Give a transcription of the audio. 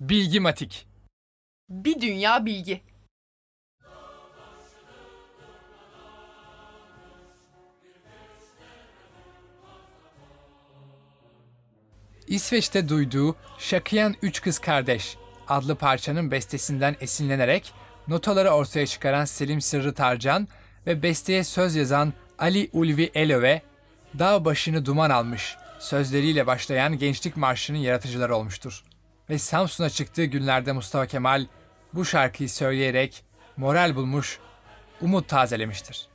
Bilgimatik. Bir dünya bilgi. İsveç'te duyduğu Şakıyan Üç Kız Kardeş adlı parçanın bestesinden esinlenerek notaları ortaya çıkaran Selim Sırrı Tarcan ve besteye söz yazan Ali Ulvi Elöve, Dağ başını duman almış sözleriyle başlayan Gençlik Marşı'nın yaratıcıları olmuştur. Ve Samsun'a çıktığı günlerde Mustafa Kemal bu şarkıyı söyleyerek moral bulmuş, umut tazelemiştir.